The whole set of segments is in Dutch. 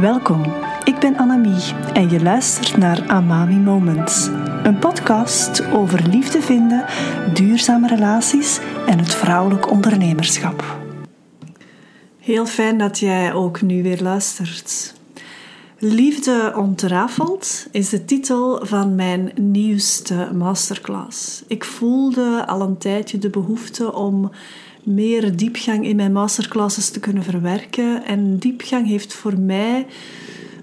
Welkom, ik ben Annemie en je luistert naar Amami Moments. Een podcast over liefde vinden, duurzame relaties en het vrouwelijk ondernemerschap. Heel fijn dat jij ook nu weer luistert. Liefde ontrafeld is de titel van mijn nieuwste masterclass. Ik voelde al een tijdje de behoefte om meer diepgang in mijn masterclasses te kunnen verwerken. En diepgang heeft voor mij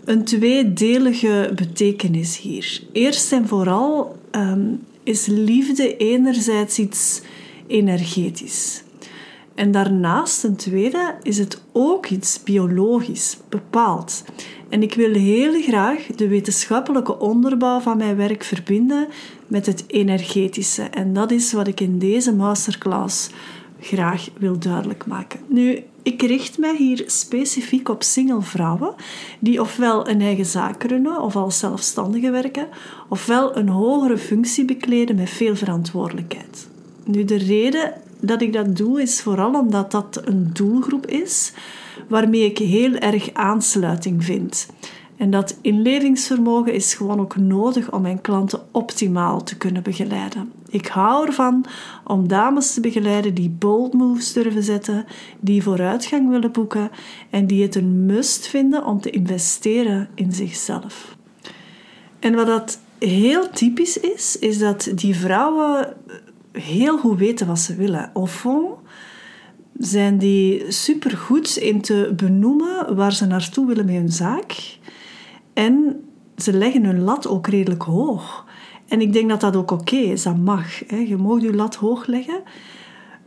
een tweedelige betekenis hier. Eerst en vooral ehm, is liefde enerzijds iets energetisch. En daarnaast, een tweede, is het ook iets biologisch, bepaald. En ik wil heel graag de wetenschappelijke onderbouw van mijn werk verbinden met het energetische. En dat is wat ik in deze masterclass graag wil duidelijk maken. Nu, ik richt mij hier specifiek op single vrouwen die ofwel een eigen zaak runnen of als zelfstandige werken, ofwel een hogere functie bekleden met veel verantwoordelijkheid. Nu, de reden dat ik dat doe is vooral omdat dat een doelgroep is waarmee ik heel erg aansluiting vind. En dat inlevingsvermogen is gewoon ook nodig om mijn klanten optimaal te kunnen begeleiden. Ik hou ervan om dames te begeleiden die bold moves durven zetten, die vooruitgang willen boeken en die het een must vinden om te investeren in zichzelf. En wat dat heel typisch is, is dat die vrouwen heel goed weten wat ze willen. Fond zijn die supergoed in te benoemen waar ze naartoe willen met hun zaak. En ze leggen hun lat ook redelijk hoog. En ik denk dat dat ook oké is, dat mag. Je mag je lat hoog leggen.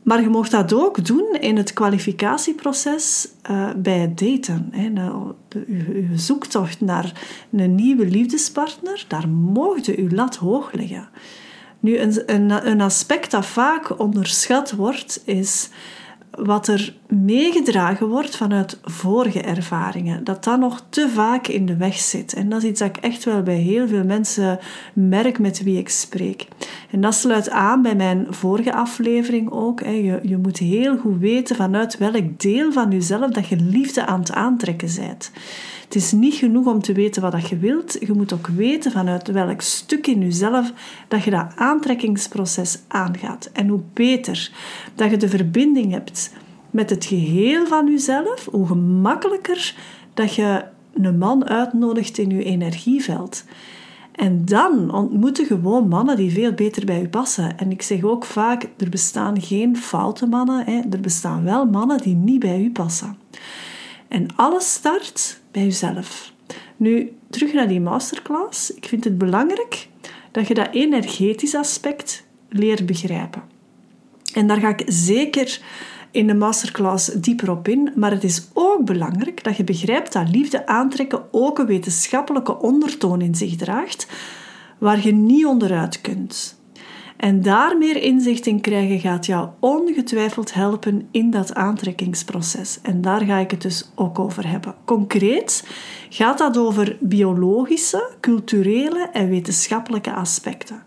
Maar je mag dat ook doen in het kwalificatieproces uh, bij het daten. Hè. Nou, uw, zoektocht naar een nieuwe liefdespartner, daar mocht je je lat hoog leggen. Nu, een, een, een aspect dat vaak onderschat wordt, is wat er meegedragen wordt vanuit vorige ervaringen, dat dat nog te vaak in de weg zit. En dat is iets dat ik echt wel bij heel veel mensen merk met wie ik spreek. En dat sluit aan bij mijn vorige aflevering ook. Je, je moet heel goed weten vanuit welk deel van jezelf dat je liefde aan het aantrekken bent. Het is niet genoeg om te weten wat je wilt. Je moet ook weten vanuit welk stuk in jezelf dat je dat aantrekkingsproces aangaat. En hoe beter dat je de verbinding hebt met het geheel van jezelf, hoe gemakkelijker dat je een man uitnodigt in je energieveld. En dan ontmoet je gewoon mannen die veel beter bij je passen. En ik zeg ook vaak, er bestaan geen foute mannen. Hè. Er bestaan wel mannen die niet bij u passen. En alles start bij jezelf. Nu, terug naar die masterclass. Ik vind het belangrijk dat je dat energetisch aspect leert begrijpen. En daar ga ik zeker in de masterclass dieper op in, maar het is ook belangrijk dat je begrijpt dat liefde aantrekken ook een wetenschappelijke ondertoon in zich draagt, waar je niet onderuit kunt. En daar meer inzicht in krijgen gaat jou ongetwijfeld helpen in dat aantrekkingsproces. En daar ga ik het dus ook over hebben. Concreet gaat dat over biologische, culturele en wetenschappelijke aspecten.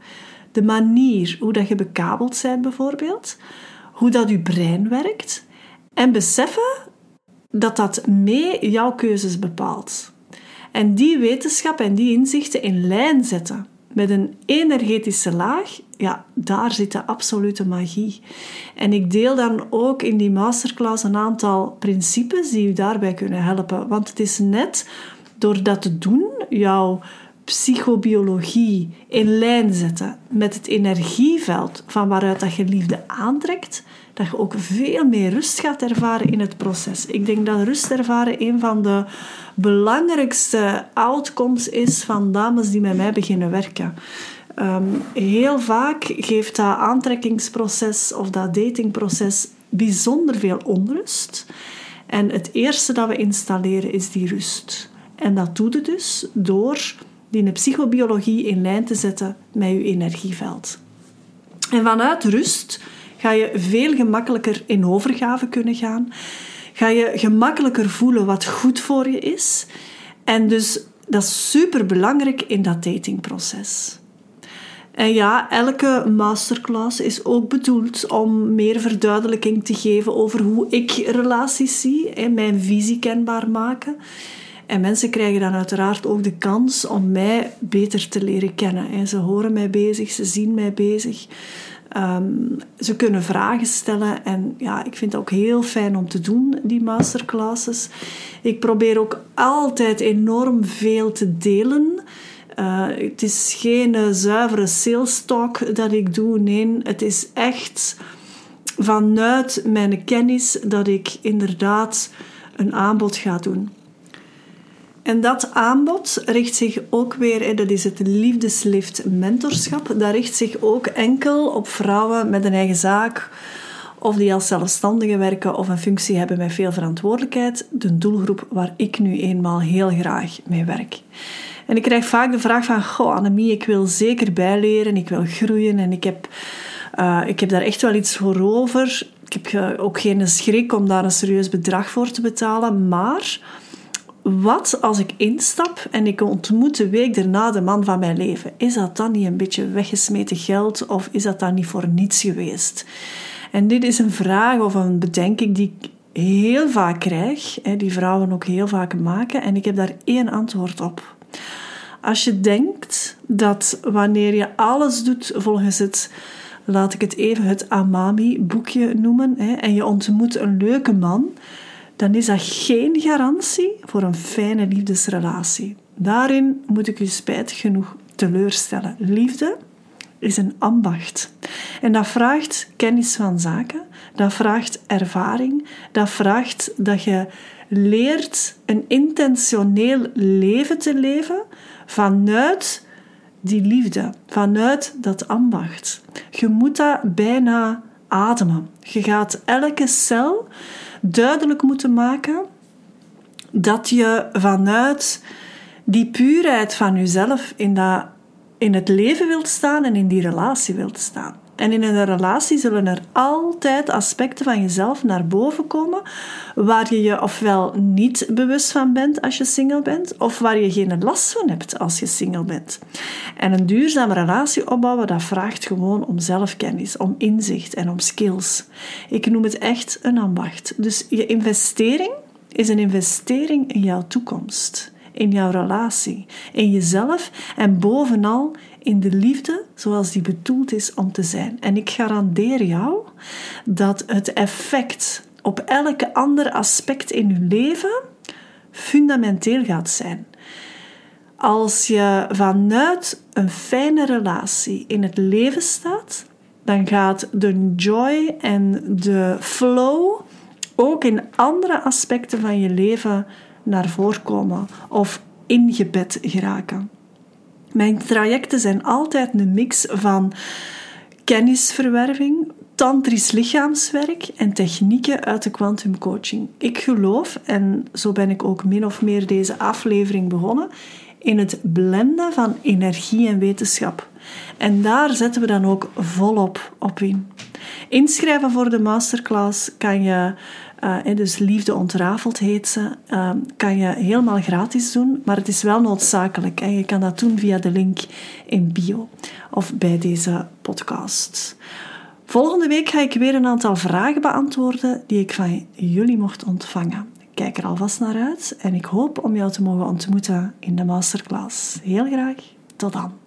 De manier hoe dat je bekabeld bent bijvoorbeeld, hoe dat je brein werkt en beseffen dat dat mee jouw keuzes bepaalt. En die wetenschap en die inzichten in lijn zetten met een energetische laag, ja, daar zit de absolute magie. En ik deel dan ook in die masterclass een aantal principes die u daarbij kunnen helpen. Want het is net door dat te doen, jouw psychobiologie in lijn zetten met het energieveld van waaruit dat je liefde aantrekt, dat je ook veel meer rust gaat ervaren in het proces. Ik denk dat rust ervaren een van de belangrijkste outcomes is van dames die met mij beginnen werken. Ehm, heel vaak geeft dat aantrekkingsproces of dat datingproces bijzonder veel onrust. En het eerste dat we installeren is die rust. En dat doe je dus door die psychobiologie in lijn te zetten met je energieveld. En vanuit rust ga je veel gemakkelijker in overgave kunnen gaan. Ga je gemakkelijker voelen wat goed voor je is. En dus dat is super belangrijk in dat datingproces. En ja, elke masterclass is ook bedoeld om meer verduidelijking te geven over hoe ik relaties zie en mijn visie kenbaar maken. En mensen krijgen dan uiteraard ook de kans om mij beter te leren kennen. Ze horen mij bezig, ze zien mij bezig. Ehm, ze kunnen vragen stellen en ja, ik vind het ook heel fijn om te doen, die masterclasses. Ik probeer ook altijd enorm veel te delen. Uh, het is geen zuivere sales talk dat ik doe. Nee, het is echt vanuit mijn kennis dat ik inderdaad een aanbod ga doen. En dat aanbod richt zich ook weer, dat is het liefdeslift mentorschap, dat richt zich ook enkel op vrouwen met een eigen zaak of die als zelfstandige werken of een functie hebben met veel verantwoordelijkheid, de doelgroep waar ik nu eenmaal heel graag mee werk. En ik krijg vaak de vraag van, goh Annemie, ik wil zeker bijleren, ik wil groeien en ik heb, uh, ik heb daar echt wel iets voor over. Ik heb ook geen schrik om daar een serieus bedrag voor te betalen, maar wat als ik instap en ik ontmoet de week daarna de man van mijn leven? Is dat dan niet een beetje weggesmeten geld of is dat dan niet voor niets geweest? En dit is een vraag of een bedenking die ik heel vaak krijg, die vrouwen ook heel vaak maken, en ik heb daar één antwoord op. Als je denkt dat wanneer je alles doet volgens het, laat ik het even het Amami-boekje noemen, en je ontmoet een leuke man, dan is dat geen garantie voor een fijne liefdesrelatie. Daarin moet ik u spijtig genoeg teleurstellen. Liefde is een ambacht. En dat vraagt kennis van zaken, dat vraagt ervaring, dat vraagt dat je leert een intentioneel leven te leven vanuit die liefde, vanuit dat ambacht. Je moet dat bijna ademen. Je gaat elke cel duidelijk moeten maken dat je vanuit die puurheid van jezelf in, dat, in het leven wilt staan en in die relatie wilt staan. En in een relatie zullen er altijd aspecten van jezelf naar boven komen waar je je ofwel niet bewust van bent als je single bent, of waar je geen last van hebt als je single bent. En een duurzame relatie opbouwen, dat vraagt gewoon om zelfkennis, om inzicht en om skills. Ik noem het echt een ambacht. Dus je investering is een investering in jouw toekomst, in jouw relatie, in jezelf en bovenal in de liefde zoals die bedoeld is om te zijn. En ik garandeer jou dat het effect op elke ander aspect in je leven fundamenteel gaat zijn. Als je vanuit een fijne relatie in het leven staat, dan gaat de joy en de flow ook in andere aspecten van je leven naar voren komen of ingebed geraken. Mijn trajecten zijn altijd een mix van kennisverwerving, tantrisch lichaamswerk en technieken uit de quantum coaching. Ik geloof, en zo ben ik ook min of meer deze aflevering begonnen, in het blenden van energie en wetenschap. En daar zetten we dan ook volop op in. Inschrijven voor de masterclass kan je uh, dus Liefde ontrafeld heet ze. Uh, kan je helemaal gratis doen, maar het is wel noodzakelijk. En je kan dat doen via de link in bio of bij deze podcast. Volgende week ga ik weer een aantal vragen beantwoorden die ik van jullie mocht ontvangen. kijk er alvast naar uit en ik hoop om jou te mogen ontmoeten in de masterclass. Heel graag, tot dan.